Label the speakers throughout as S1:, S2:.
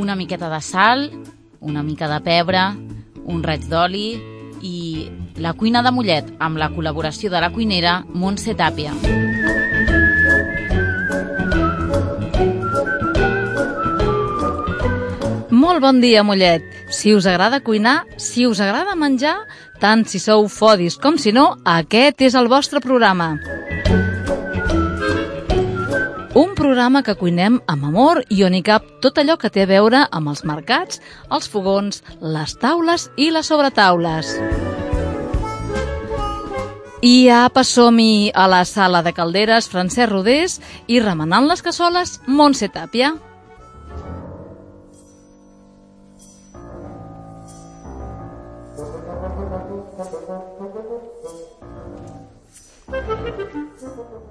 S1: una miqueta de sal, una mica de pebre, un raig d'oli i la cuina de Mollet amb la col·laboració de la cuinera Montse Tàpia. Molt bon dia, Mollet. Si us agrada cuinar, si us agrada menjar, tant si sou fodis com si no, aquest és el vostre programa. Un programa que cuinem amb amor i on hi cap tot allò que té a veure amb els mercats, els fogons, les taules i les sobretaules. I apa, som a la sala de calderes Francesc Rodés i remenant les cassoles Montse Tàpia.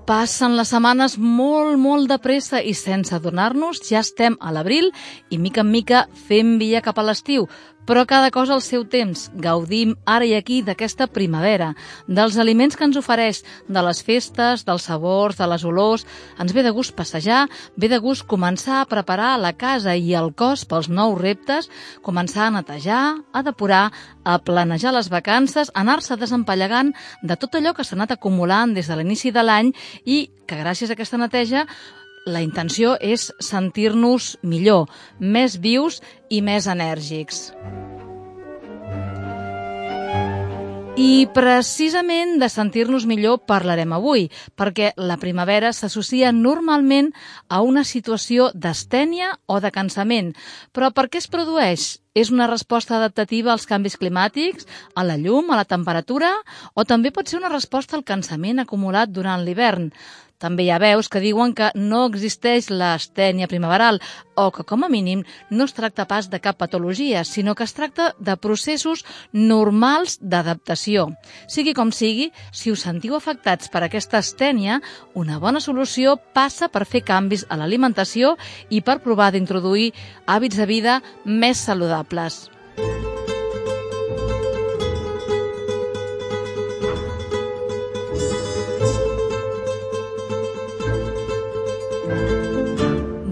S1: Passen les setmanes molt, molt de pressa i sense adonar-nos ja estem a l'abril i mica en mica fem via cap a l'estiu, però cada cosa al seu temps. Gaudim ara i aquí d'aquesta primavera, dels aliments que ens ofereix, de les festes, dels sabors, de les olors. Ens ve de gust passejar, ve de gust començar a preparar la casa i el cos pels nous reptes, començar a netejar, a depurar, a planejar les vacances, anar-se desempallegant de tot allò que s'ha anat acumulant des de l'inici de l'any i que gràcies a aquesta neteja la intenció és sentir-nos millor, més vius i més enèrgics. I precisament de sentir-nos millor parlarem avui, perquè la primavera s'associa normalment a una situació d'estènia o de cansament. Però per què es produeix? És una resposta adaptativa als canvis climàtics, a la llum, a la temperatura, o també pot ser una resposta al cansament acumulat durant l'hivern? També hi ha veus que diuen que no existeix l'estènia primaveral o que, com a mínim, no es tracta pas de cap patologia, sinó que es tracta de processos normals d'adaptació. Sigui com sigui, si us sentiu afectats per aquesta estènia, una bona solució passa per fer canvis a l'alimentació i per provar d'introduir hàbits de vida més saludables.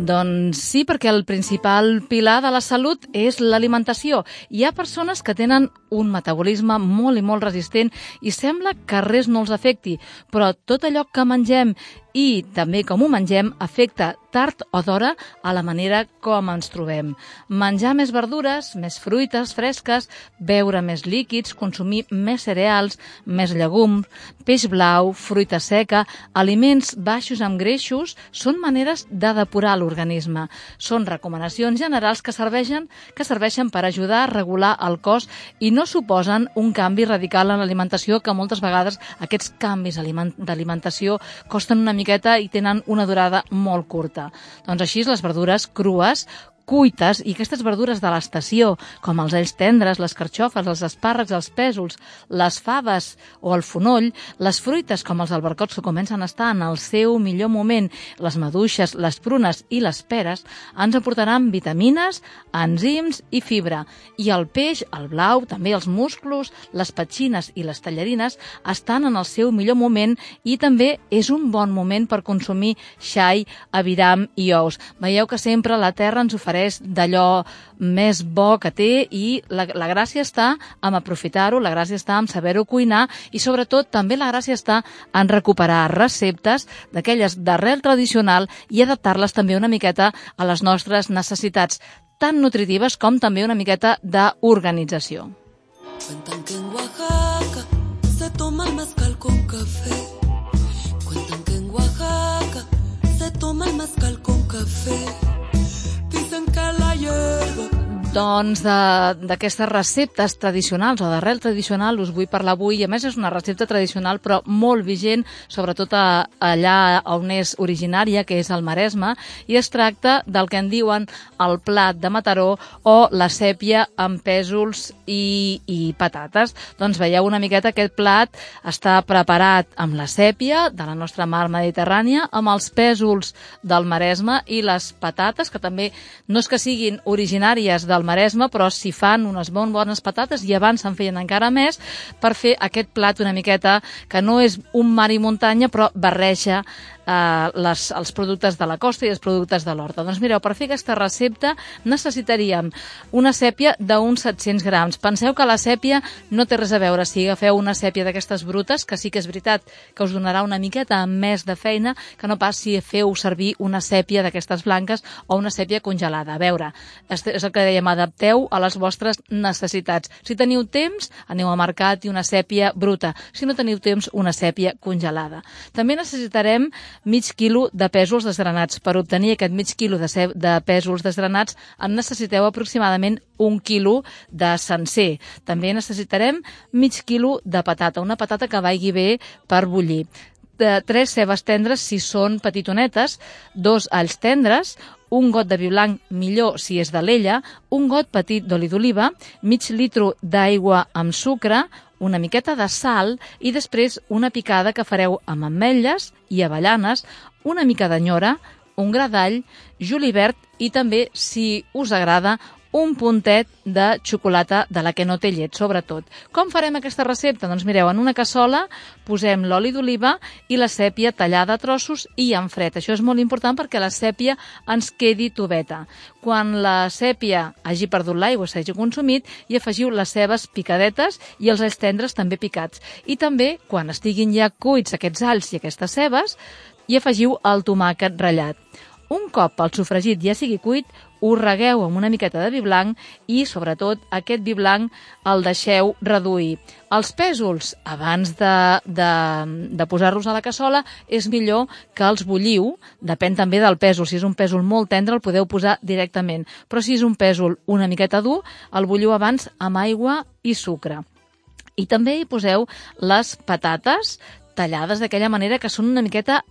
S1: Doncs sí, perquè el principal pilar de la salut és l'alimentació. Hi ha persones que tenen un metabolisme molt i molt resistent i sembla que res no els afecti, però tot allò que mengem i també com ho mengem afecta tard o d'hora a la manera com ens trobem. Menjar més verdures, més fruites fresques, beure més líquids, consumir més cereals, més llegums, peix blau, fruita seca, aliments baixos amb greixos, són maneres de depurar l'organisme. Són recomanacions generals que serveixen, que serveixen per ajudar a regular el cos i no suposen un canvi radical en l'alimentació que moltes vegades aquests canvis d'alimentació costen una miqueta i tenen una durada molt curta. Doncs així les verdures crues cuites i aquestes verdures de l'estació, com els ells tendres, les carxofes, els espàrrecs, els pèsols, les faves o el fonoll, les fruites com els albercots que comencen a estar en el seu millor moment, les maduixes, les prunes i les peres, ens aportaran vitamines, enzims i fibra. I el peix, el blau, també els musclos, les petxines i les tallarines estan en el seu millor moment i també és un bon moment per consumir xai, aviram i ous. Veieu que sempre la terra ens ofereix ofereix d'allò més bo que té i la, la gràcia està en aprofitar-ho, la gràcia està en saber-ho cuinar i sobretot també la gràcia està en recuperar receptes d'aquelles d'arrel tradicional i adaptar-les també una miqueta a les nostres necessitats tan nutritives com també una miqueta d'organització. Cuentan que en Oaxaca se toma el mezcal con café doncs d'aquestes receptes tradicionals o d'arrel tradicional us vull parlar avui. A més, és una recepta tradicional però molt vigent, sobretot a, allà on és originària, que és el Maresme, i es tracta del que en diuen el plat de Mataró o la sèpia amb pèsols i, i patates. Doncs veieu una miqueta aquest plat està preparat amb la sèpia de la nostra mar Mediterrània, amb els pèsols del Maresme i les patates, que també no és que siguin originàries del Maresme, però s'hi fan unes bon bones patates i abans se'n feien encara més per fer aquest plat una miqueta que no és un mar i muntanya, però barreja eh, les, els productes de la costa i els productes de l'horta. Doncs mireu, per fer aquesta recepta necessitaríem una sèpia d'uns 700 grams. Penseu que la sèpia no té res a veure si agafeu una sèpia d'aquestes brutes, que sí que és veritat que us donarà una miqueta més de feina que no pas si feu servir una sèpia d'aquestes blanques o una sèpia congelada. A veure, és el que dèiem, adapteu a les vostres necessitats. Si teniu temps, aneu al mercat i una sèpia bruta. Si no teniu temps, una sèpia congelada. També necessitarem mig quilo de pèsols desgranats. Per obtenir aquest mig quilo de, de pèsols desgranats en necessiteu aproximadament un quilo de sencer. També necessitarem mig quilo de patata, una patata que vagi bé per bullir de tres cebes tendres si són petitonetes, dos alls tendres, un got de vi blanc, millor si és de l'ella, un got petit d'oli d'oliva, mig litro d'aigua amb sucre, una miqueta de sal i després una picada que fareu amb ametlles i avellanes, una mica d'anyora, un gra d'all, julivert i també, si us agrada, un puntet de xocolata de la que no té llet, sobretot. Com farem aquesta recepta? Doncs mireu, en una cassola posem l'oli d'oliva i la sèpia tallada a trossos i en fred. Això és molt important perquè la sèpia ens quedi tubeta. Quan la sèpia hagi perdut l'aigua, s'hagi consumit, hi afegiu les cebes picadetes i els alls tendres també picats. I també, quan estiguin ja cuits aquests alls i aquestes cebes, hi afegiu el tomàquet ratllat. Un cop el sofregit ja sigui cuit, ho regueu amb una miqueta de vi blanc i, sobretot, aquest vi blanc el deixeu reduir. Els pèsols, abans de, de, de posar-los a la cassola, és millor que els bulliu, depèn també del pèsol. Si és un pèsol molt tendre, el podeu posar directament. Però si és un pèsol una miqueta dur, el bulliu abans amb aigua i sucre. I també hi poseu les patates tallades d'aquella manera que són una miqueta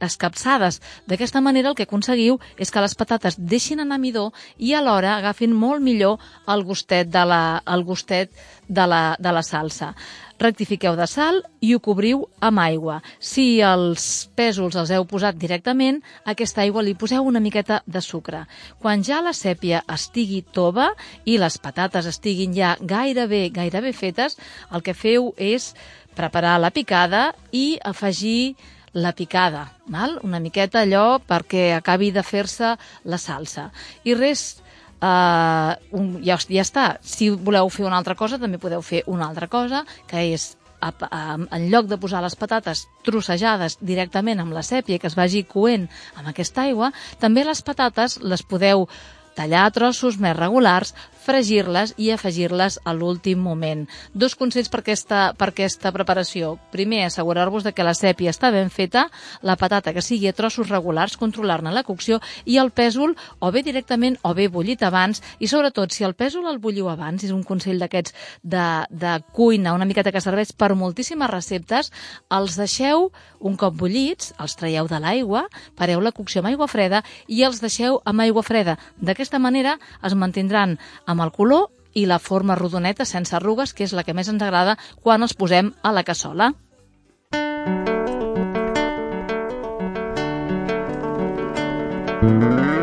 S1: escapçades. D'aquesta manera el que aconseguiu és que les patates deixin anar midó i alhora agafin molt millor el gustet de la, el gustet de la, de la salsa. Rectifiqueu de sal i ho cobriu amb aigua. Si els pèsols els heu posat directament, aquesta aigua li poseu una miqueta de sucre. Quan ja la sèpia estigui tova i les patates estiguin ja gairebé, gairebé fetes, el que feu és preparar la picada i afegir la picada, val? una miqueta allò perquè acabi de fer-se la salsa. I res, uh, un, ja, ja està. Si voleu fer una altra cosa, també podeu fer una altra cosa, que és a, a, en lloc de posar les patates trossejades directament amb la sèpia que es vagi coent amb aquesta aigua, també les patates les podeu tallar a trossos més regulars, fregir-les i afegir-les a l'últim moment. Dos consells per aquesta, per aquesta preparació. Primer, assegurar-vos de que la sèpia està ben feta, la patata que sigui a trossos regulars, controlar-ne la cocció i el pèsol o bé directament o bé bullit abans i sobretot si el pèsol el bulliu abans, és un consell d'aquests de, de cuina, una miqueta que serveix per moltíssimes receptes, els deixeu un cop bullits, els traieu de l'aigua, pareu la cocció amb aigua freda i els deixeu amb aigua freda. D'aquesta manera es mantindran amb amb el color i la forma rodoneta sense arrugues, que és la que més ens agrada quan els posem a la cassola. Mm. Sitting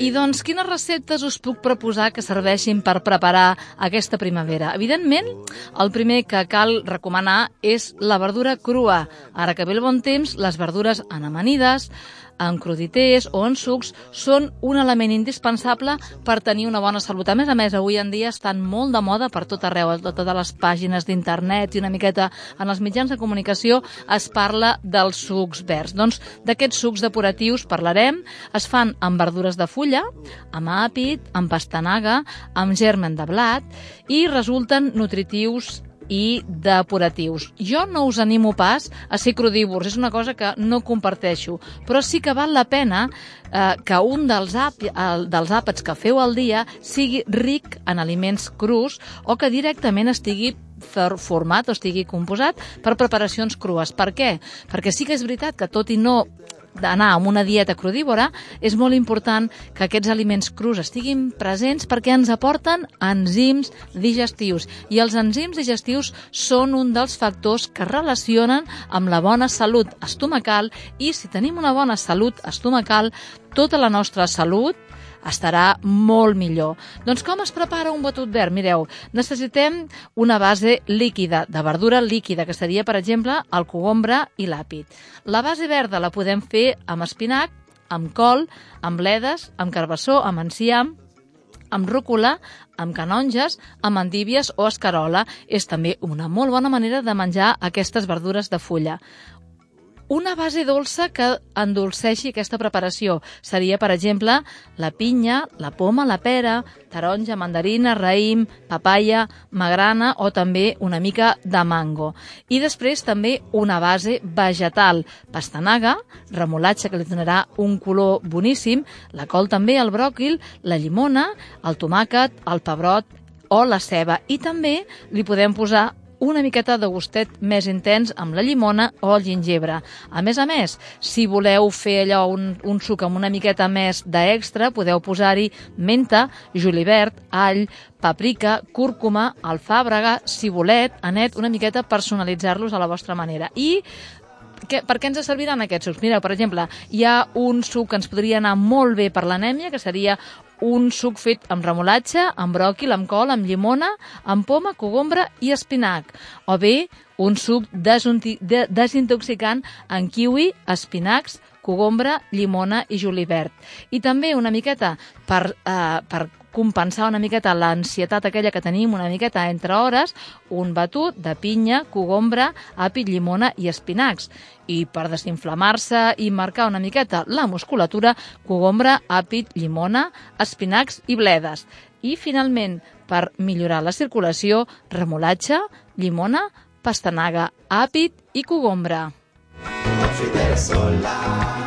S1: I doncs, quines receptes us puc proposar que serveixin per preparar aquesta primavera? Evidentment, el primer que cal recomanar és la verdura crua. Ara que ve el bon temps, les verdures en amanides, en cruditers o en sucs són un element indispensable per tenir una bona salut. A més a més, avui en dia estan molt de moda per tot arreu, a totes les pàgines d'internet i una miqueta en els mitjans de comunicació es parla dels sucs verds. Doncs d'aquests sucs depuratius parlarem. Es fan amb verdures de fulla, amb àpid, amb pastanaga, amb germen de blat i resulten nutritius i depuratius. Jo no us animo pas a ser crudívors, és una cosa que no comparteixo, però sí que val la pena eh, que un dels, ap el, dels àpats que feu al dia sigui ric en aliments crus o que directament estigui format o estigui composat per preparacions crues. Per què? Perquè sí que és veritat que tot i no d'anar amb una dieta crudívora, és molt important que aquests aliments crus estiguin presents perquè ens aporten enzims digestius. I els enzims digestius són un dels factors que relacionen amb la bona salut estomacal i si tenim una bona salut estomacal, tota la nostra salut estarà molt millor. Doncs com es prepara un batut verd? Mireu, necessitem una base líquida, de verdura líquida, que seria, per exemple, el cogombre i l'àpid. La base verda la podem fer amb espinac, amb col, amb bledes, amb carbassó, amb enciam, amb rúcula, amb canonges, amb endívies o escarola. És també una molt bona manera de menjar aquestes verdures de fulla. Una base dolça que endolceixi aquesta preparació seria, per exemple, la pinya, la poma, la pera, taronja, mandarina, raïm, papaya, magrana o també una mica de mango. I després també una base vegetal, pastanaga, remolatge que li donarà un color boníssim, la col també, el bròquil, la llimona, el tomàquet, el pebrot o la ceba. I també li podem posar una miqueta de gustet més intens amb la llimona o el gingebre. A més a més, si voleu fer allò un, un suc amb una miqueta més d'extra, podeu posar-hi menta, julivert, all, paprika, cúrcuma, alfàbrega, cibulet, anet, una miqueta personalitzar-los a la vostra manera. I que, per què ens serviran aquests sucs? Mira, per exemple, hi ha un suc que ens podria anar molt bé per l'anèmia, que seria un suc fet amb remolatge, amb bròquil, amb col, amb llimona, amb poma, cogombre i espinac. O bé, un suc desintoxicant amb kiwi, espinacs, cogombre, llimona i julivert. I també una miqueta per, eh, per compensar una miqueta l'ansietat aquella que tenim una miqueta entre hores, un batut de pinya, cogombre, àpid, llimona i espinacs. I per desinflamar-se i marcar una miqueta la musculatura, cogombre, àpid, llimona, espinacs i bledes. I finalment, per millorar la circulació, remolatge, llimona, pastanaga, àpid i cogombre. Fidel Solar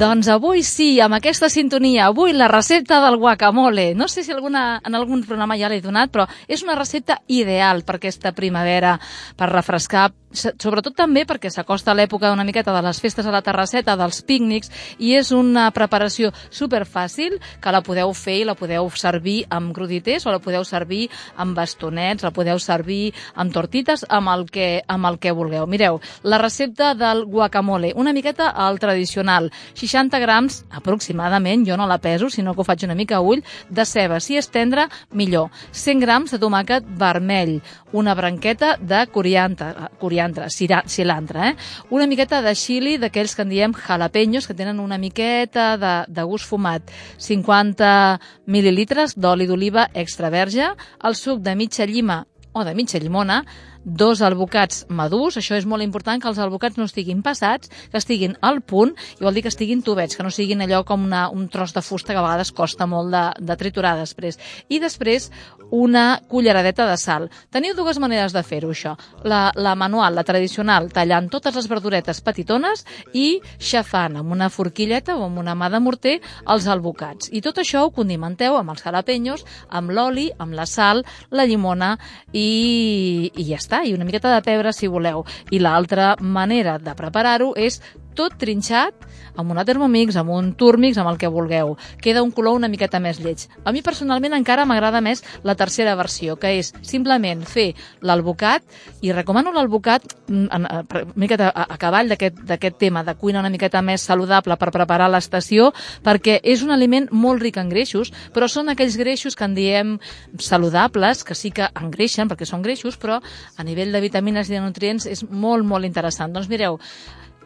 S1: Doncs avui sí, amb aquesta sintonia, avui la recepta del guacamole. No sé si alguna, en algun programa ja l'he donat, però és una recepta ideal per aquesta primavera, per refrescar sobretot també perquè s'acosta l'època una miqueta de les festes a la terrasseta, dels pícnics, i és una preparació super fàcil que la podeu fer i la podeu servir amb cruditers o la podeu servir amb bastonets, la podeu servir amb tortites, amb el que, amb el que vulgueu. Mireu, la recepta del guacamole, una miqueta al tradicional, 60 grams aproximadament, jo no la peso, sinó que ho faig una mica a ull, de ceba. Si és tendre, millor. 100 grams de tomàquet vermell, una branqueta de coriandre coriandre, cilantre, eh? una miqueta de xili d'aquells que en diem jalapeños, que tenen una miqueta de, de gust fumat, 50 mil·lilitres d'oli d'oliva extra verge, el suc de mitja llima o de mitja llimona, dos albocats madurs, això és molt important que els albocats no estiguin passats, que estiguin al punt, i vol dir que estiguin tubets, que no siguin allò com una, un tros de fusta que a vegades costa molt de, de triturar després. I després una culleradeta de sal. Teniu dues maneres de fer-ho, això. La, la manual, la tradicional, tallant totes les verduretes petitones i xafant amb una forquilleta o amb una mà de morter els albocats. I tot això ho condimenteu amb els jalapenyos, amb l'oli, amb la sal, la llimona i, i ja està i una miqueta de pebre si voleu. I l'altra manera de preparar-ho és tot trinxat amb una Thermomix, amb un Turmix, amb el que vulgueu. Queda un color una miqueta més lleig. A mi personalment encara m'agrada més la tercera versió, que és simplement fer l'albocat, i recomano l'albocat mm, una miqueta a, a cavall d'aquest tema de cuina una miqueta més saludable per preparar l'estació, perquè és un aliment molt ric en greixos, però són aquells greixos que en diem saludables, que sí que engreixen, perquè són greixos, però a nivell de vitamines i de nutrients és molt, molt interessant. Doncs mireu,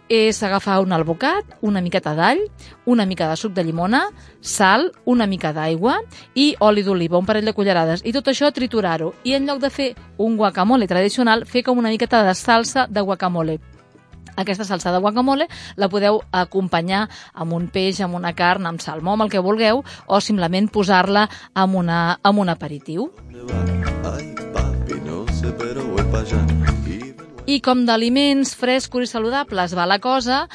S1: és agafar un albocat, una miqueta d'all, una mica de suc de llimona, sal, una mica d'aigua i oli d'oliva, un parell de cullerades. I tot això triturar-ho. I en lloc de fer un guacamole tradicional, fer com una miqueta de salsa de guacamole. Aquesta salsa de guacamole la podeu acompanyar amb un peix, amb una carn, amb salmó, amb el que vulgueu, o simplement posar-la amb, una, amb un aperitiu. Papi, no sé. I com d'aliments frescos i saludables va la cosa,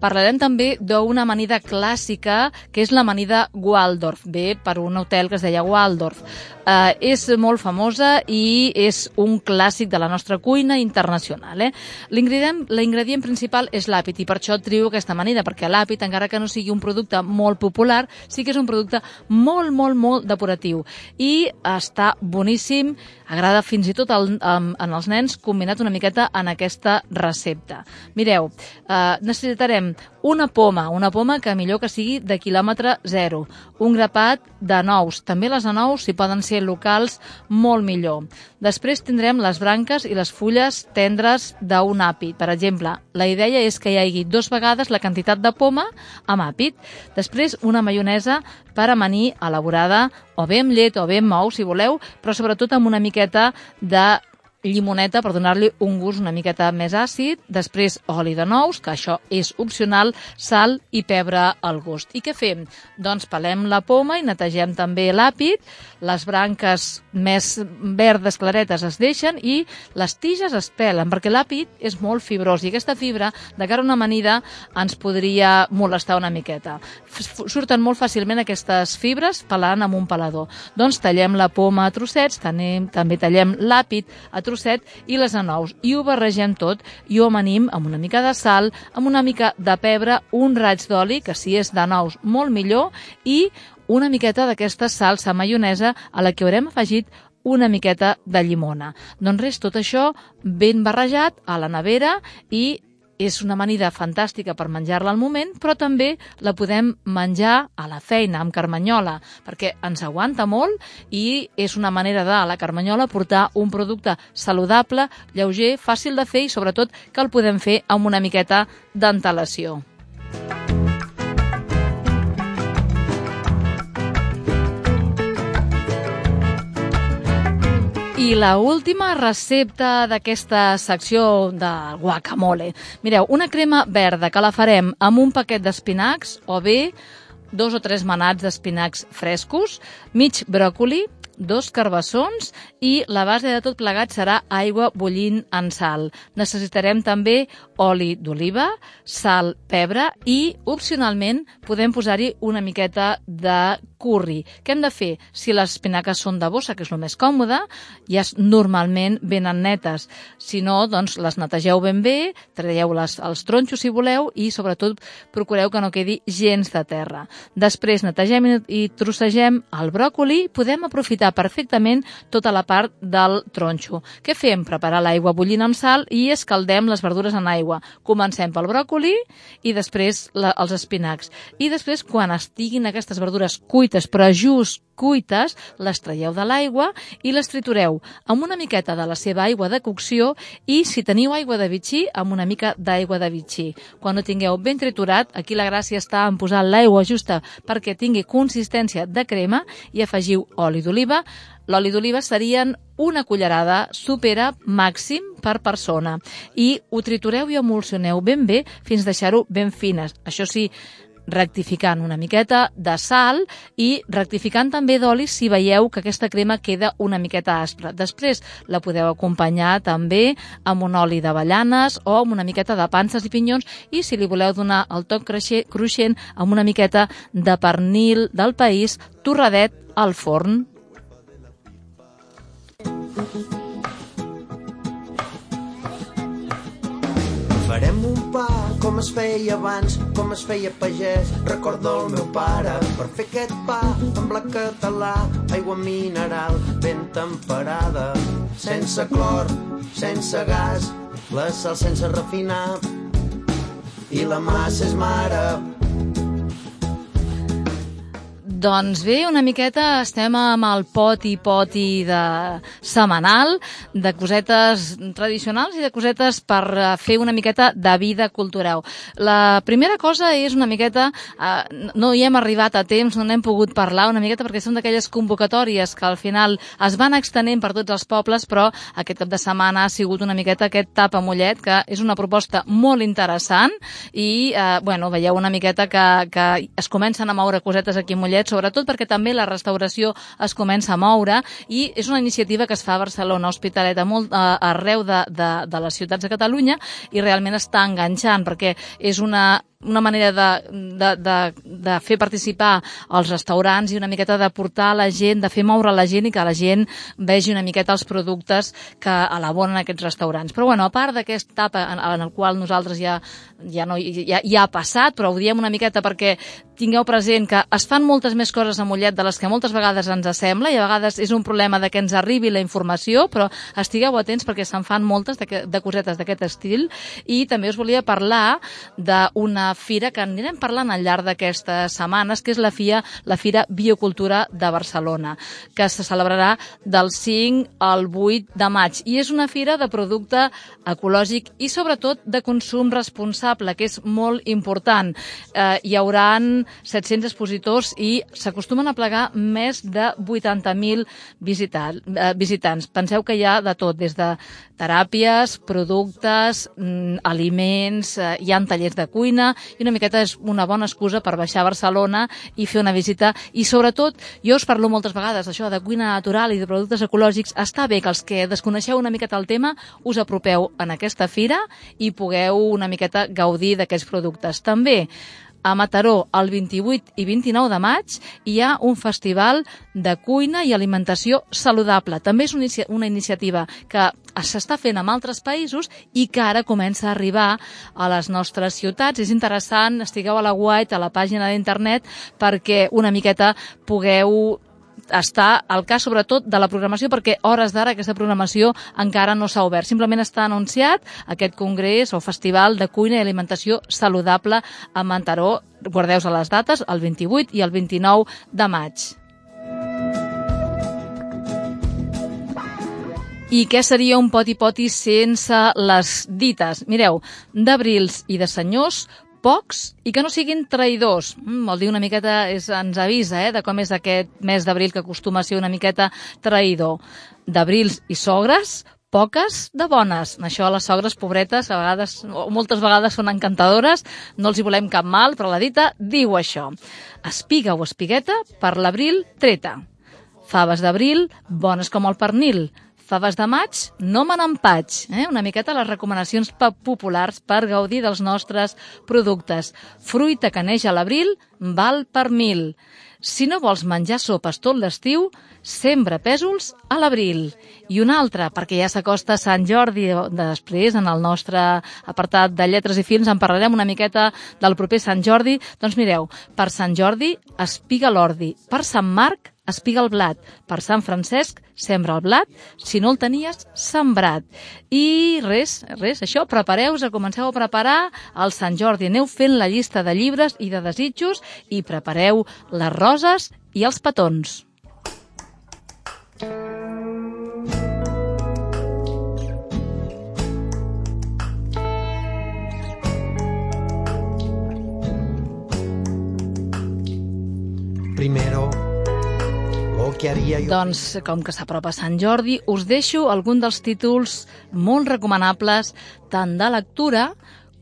S1: Parlarem també d'una amanida clàssica, que és l'amanida Waldorf, bé per un hotel que es deia Waldorf. Eh, és molt famosa i és un clàssic de la nostra cuina internacional. Eh? L'ingredient principal és l'àpid i per això trio aquesta amanida, perquè l'àpid, encara que no sigui un producte molt popular, sí que és un producte molt, molt, molt depuratiu i està boníssim, agrada fins i tot el, en, en els nens combinat una miqueta en aquesta recepta. Mireu, eh, necessitarem una poma, una poma que millor que sigui de quilòmetre zero, un grapat de nous, també les nous, si poden ser locals, molt millor. Després tindrem les branques i les fulles tendres d'un àpid. Per exemple, la idea és que hi hagi dos vegades la quantitat de poma amb àpid. Després, una maionesa per amanir elaborada o bé amb llet o bé amb ou, si voleu, però sobretot amb una miqueta de llimoneta per donar-li un gust una miqueta més àcid, després oli de nous, que això és opcional, sal i pebre al gust. I què fem? Doncs pelem la poma i netegem també l'àpid, les branques més verdes claretes es deixen i les tiges es pelen, perquè l'àpid és molt fibrós i aquesta fibra, de cara a una amanida, ens podria molestar una miqueta. Surten molt fàcilment aquestes fibres pelant amb un pelador. Doncs tallem la poma a trossets, també tallem l'àpid a trossets trosset i les anous i ho barregem tot i ho amanim amb una mica de sal, amb una mica de pebre, un raig d'oli, que si és de nous molt millor, i una miqueta d'aquesta salsa maionesa a la que haurem afegit una miqueta de llimona. Doncs res, tot això ben barrejat a la nevera i és una amanida fantàstica per menjar-la al moment, però també la podem menjar a la feina, amb carmanyola, perquè ens aguanta molt i és una manera de, a la carmanyola, portar un producte saludable, lleuger, fàcil de fer i, sobretot, que el podem fer amb una miqueta d'antelació. I la última recepta d'aquesta secció de guacamole. Mireu, una crema verda que la farem amb un paquet d'espinacs o bé dos o tres manats d'espinacs frescos, mig bròcoli, dos carbassons i la base de tot plegat serà aigua bullint en sal. Necessitarem també oli d'oliva, sal, pebre i, opcionalment, podem posar-hi una miqueta de curri. Què hem de fer? Si les espinaques són de bossa, que és el més còmode, ja normalment venen netes. Si no, doncs les netegeu ben bé, traieu les, els tronxos si voleu i sobretot procureu que no quedi gens de terra. Després netegem i trossegem el bròcoli, podem aprofitar perfectament tota la part del tronxo. Què fem? Preparar l'aigua bullint amb sal i escaldem les verdures en aigua. Comencem pel bròcoli i després la, els espinacs. I després, quan estiguin aquestes verdures cuites, però just cuites, les traieu de l'aigua i les tritureu amb una miqueta de la seva aigua de cocció i, si teniu aigua de bitxí, amb una mica d'aigua de bitxí. Quan ho tingueu ben triturat, aquí la gràcia està en posar l'aigua justa perquè tingui consistència de crema i afegiu oli d'oliva. L'oli d'oliva serien una cullerada supera màxim per persona i ho tritureu i emulsioneu ben bé fins deixar-ho ben fines. Això sí, rectificant una miqueta de sal i rectificant també d'oli si veieu que aquesta crema queda una miqueta aspra. Després la podeu acompanyar també amb un oli d'avellanes o amb una miqueta de panses i pinyons i si li voleu donar el toc cruixent amb una miqueta de pernil del país torradet al forn. Farem un pa com es feia abans, com es feia pagès. Recordo el meu pare per fer aquest pa en blanc català, aigua mineral ben temperada, sense clor, sense gas, la sal sense refinar. I la massa és mare doncs bé, una miqueta estem amb el poti poti de setmanal, de cosetes tradicionals i de cosetes per eh, fer una miqueta de vida cultural. La primera cosa és una miqueta, eh, no hi hem arribat a temps, no n'hem pogut parlar una miqueta perquè són d'aquelles convocatòries que al final es van extenent per tots els pobles, però aquest cap de setmana ha sigut una miqueta aquest tap a mullet, que és una proposta molt interessant i, eh, bueno, veieu una miqueta que, que es comencen a moure cosetes aquí a Mollet, sobretot perquè també la restauració es comença a moure i és una iniciativa que es fa a Barcelona, Hospitalet, a molt, a, arreu de, de, de les ciutats de Catalunya i realment està enganxant perquè és una una manera de, de, de, de fer participar els restaurants i una miqueta de portar la gent, de fer moure la gent i que la gent vegi una miqueta els productes que elaboren aquests restaurants. Però bueno, a part d'aquesta etapa en, en el qual nosaltres ja, ja, no, ja, ja ha passat, però ho diem una miqueta perquè tingueu present que es fan moltes més coses a Mollet de les que moltes vegades ens sembla i a vegades és un problema de que ens arribi la informació, però estigueu atents perquè se'n fan moltes de, de cosetes d'aquest estil i també us volia parlar d'una fira que anirem parlant al llarg d'aquestes setmanes, que és la FIA, la Fira Biocultura de Barcelona, que se celebrarà del 5 al 8 de maig. I és una fira de producte ecològic i sobretot de consum responsable, que és molt important. Eh, hi hauran 700 expositors i s'acostumen a plegar més de 80.000 visitant, eh, visitants. Penseu que hi ha de tot, des de teràpies, productes, mm, aliments, eh, hi ha tallers de cuina i una miqueta és una bona excusa per baixar a Barcelona i fer una visita i sobretot, jo us parlo moltes vegades això de cuina natural i de productes ecològics, està bé que els que desconeixeu una miqueta el tema us apropeu en aquesta fira i pugueu una miqueta gaudir d'aquests productes. També a Mataró el 28 i 29 de maig hi ha un festival de cuina i alimentació saludable. També és una iniciativa que s'està fent en altres països i que ara comença a arribar a les nostres ciutats. És interessant, estigueu a la web, a la pàgina d'internet, perquè una miqueta pugueu està al cas sobretot de la programació perquè hores d'ara aquesta programació encara no s'ha obert. Simplement està anunciat aquest congrés o festival de cuina i alimentació saludable a Mantaró. Guardeu-se les dates, el 28 i el 29 de maig. I què seria un poti-poti sense les dites? Mireu, d'abrils i de senyors pocs i que no siguin traïdors. Mm, vol dir una miqueta, és, ens avisa eh, de com és aquest mes d'abril que acostuma a ser una miqueta traïdor. D'abrils i sogres, poques de bones. Això a les sogres pobretes, a vegades, o moltes vegades són encantadores, no els hi volem cap mal, però la dita diu això. Espiga o espigueta, per l'abril treta. Faves d'abril, bones com el pernil. Faves de maig, no me n'empaig. Eh? Una miqueta les recomanacions populars per gaudir dels nostres productes. Fruita que neix a l'abril val per mil. Si no vols menjar sopes tot l'estiu, sembra pèsols a l'abril. I una altra, perquè ja s'acosta Sant Jordi després, en el nostre apartat de lletres i films, en parlarem una miqueta del proper Sant Jordi. Doncs mireu, per Sant Jordi, espiga l'ordi. Per Sant Marc, espiga el blat. Per Sant Francesc, sembra el blat. Si no el tenies, sembrat. I res, res, això, prepareu-vos, comenceu a preparar el Sant Jordi. Aneu fent la llista de llibres i de desitjos i prepareu les roses i els petons. Que haria jo... Doncs, com que s'apropa Sant Jordi, us deixo algun dels títols molt recomanables tant de lectura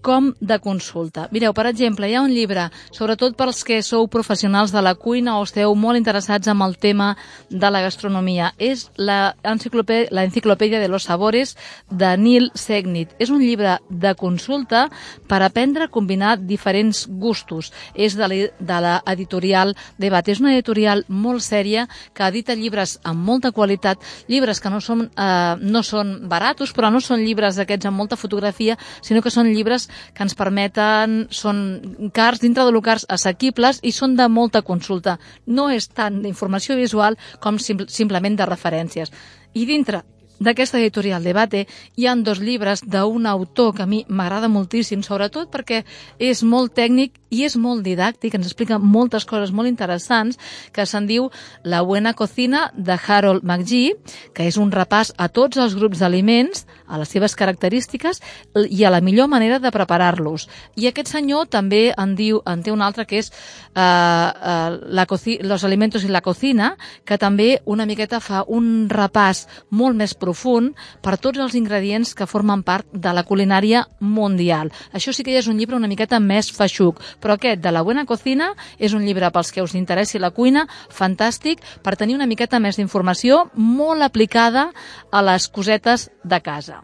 S1: com de consulta. Mireu, per exemple, hi ha un llibre, sobretot pels que sou professionals de la cuina o esteu molt interessats en el tema de la gastronomia. És l'enciclopèdia de los sabores de Neil Segnit. És un llibre de consulta per aprendre a combinar diferents gustos. És de l'editorial Debat. És una editorial molt sèria que edita llibres amb molta qualitat, llibres que no són, eh, no són baratos, però no són llibres d'aquests amb molta fotografia, sinó que són llibres que ens permeten, són cars, dintre de locals assequibles i són de molta consulta. No és tant d'informació visual com sim simplement de referències. I dintre d'aquesta editorial Debate hi han dos llibres d'un autor que a mi m'agrada moltíssim, sobretot perquè és molt tècnic i és molt didàctic, ens explica moltes coses molt interessants, que se'n diu La buena cocina de Harold McGee, que és un repàs a tots els grups d'aliments, a les seves característiques i a la millor manera de preparar-los. I aquest senyor també en diu, en té un altre que és uh, uh, la Los alimentos i la cocina, que també una miqueta fa un repàs molt més profund profund per tots els ingredients que formen part de la culinària mundial. Això sí que ja és un llibre una miqueta més feixuc, però aquest, de la Buena Cocina, és un llibre pels que us interessi la cuina, fantàstic, per tenir una miqueta més d'informació molt aplicada a les cosetes de casa.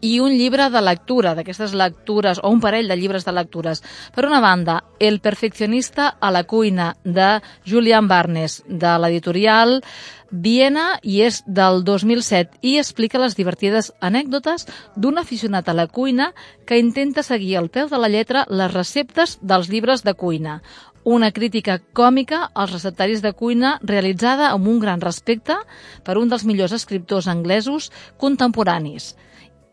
S1: I un llibre de lectura, d'aquestes lectures, o un parell de llibres de lectures. Per una banda, El perfeccionista a la cuina, de Julian Barnes, de l'editorial Viena i és del 2007 i explica les divertides anècdotes d'un aficionat a la cuina que intenta seguir al peu de la lletra les receptes dels llibres de cuina. Una crítica còmica als receptaris de cuina realitzada amb un gran respecte per un dels millors escriptors anglesos contemporanis.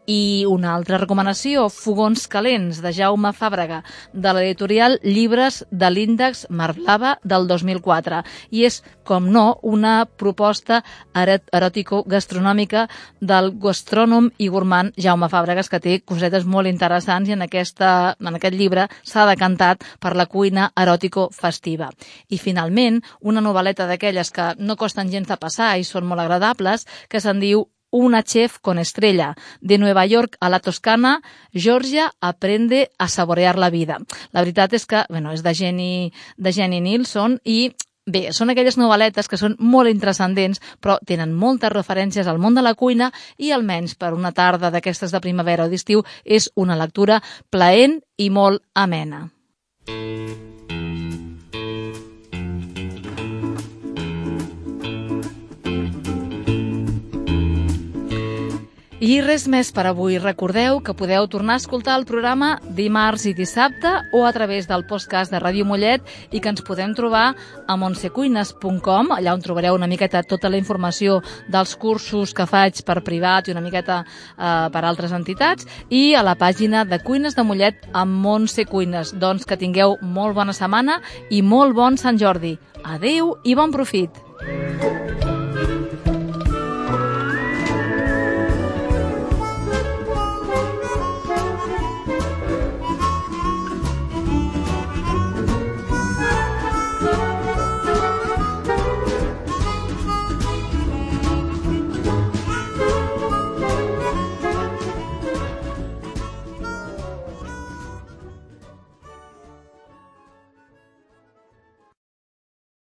S1: I una altra recomanació, Fogons calents, de Jaume Fàbrega, de l'editorial Llibres de l'Índex Marblava del 2004. I és, com no, una proposta eròtico-gastronòmica del gastrònom i gourmand Jaume Fàbregas, que té cosetes molt interessants i en, aquesta, en aquest llibre s'ha decantat per la cuina eròtico-festiva. I finalment, una novel·leta d'aquelles que no costen gens de passar i són molt agradables, que se'n diu una chef con estrella. De Nueva York a la Toscana, Georgia aprende a saborear la vida. La veritat és que, bueno, és de Jenny, de Jenny Nilsson i Bé, són aquelles novel·letes que són molt intrascendents, però tenen moltes referències al món de la cuina i almenys per una tarda d'aquestes de primavera o d'estiu és una lectura plaent i molt amena. Mm. I res més per avui. Recordeu que podeu tornar a escoltar el programa dimarts i dissabte o a través del podcast de Ràdio Mollet i que ens podem trobar a montsecuines.com, allà on trobareu una miqueta tota la informació dels cursos que faig per privat i una miqueta eh, per altres entitats i a la pàgina de Cuines de Mollet amb Montse Cuines. Doncs que tingueu molt bona setmana i molt bon Sant Jordi. Adeu i bon profit!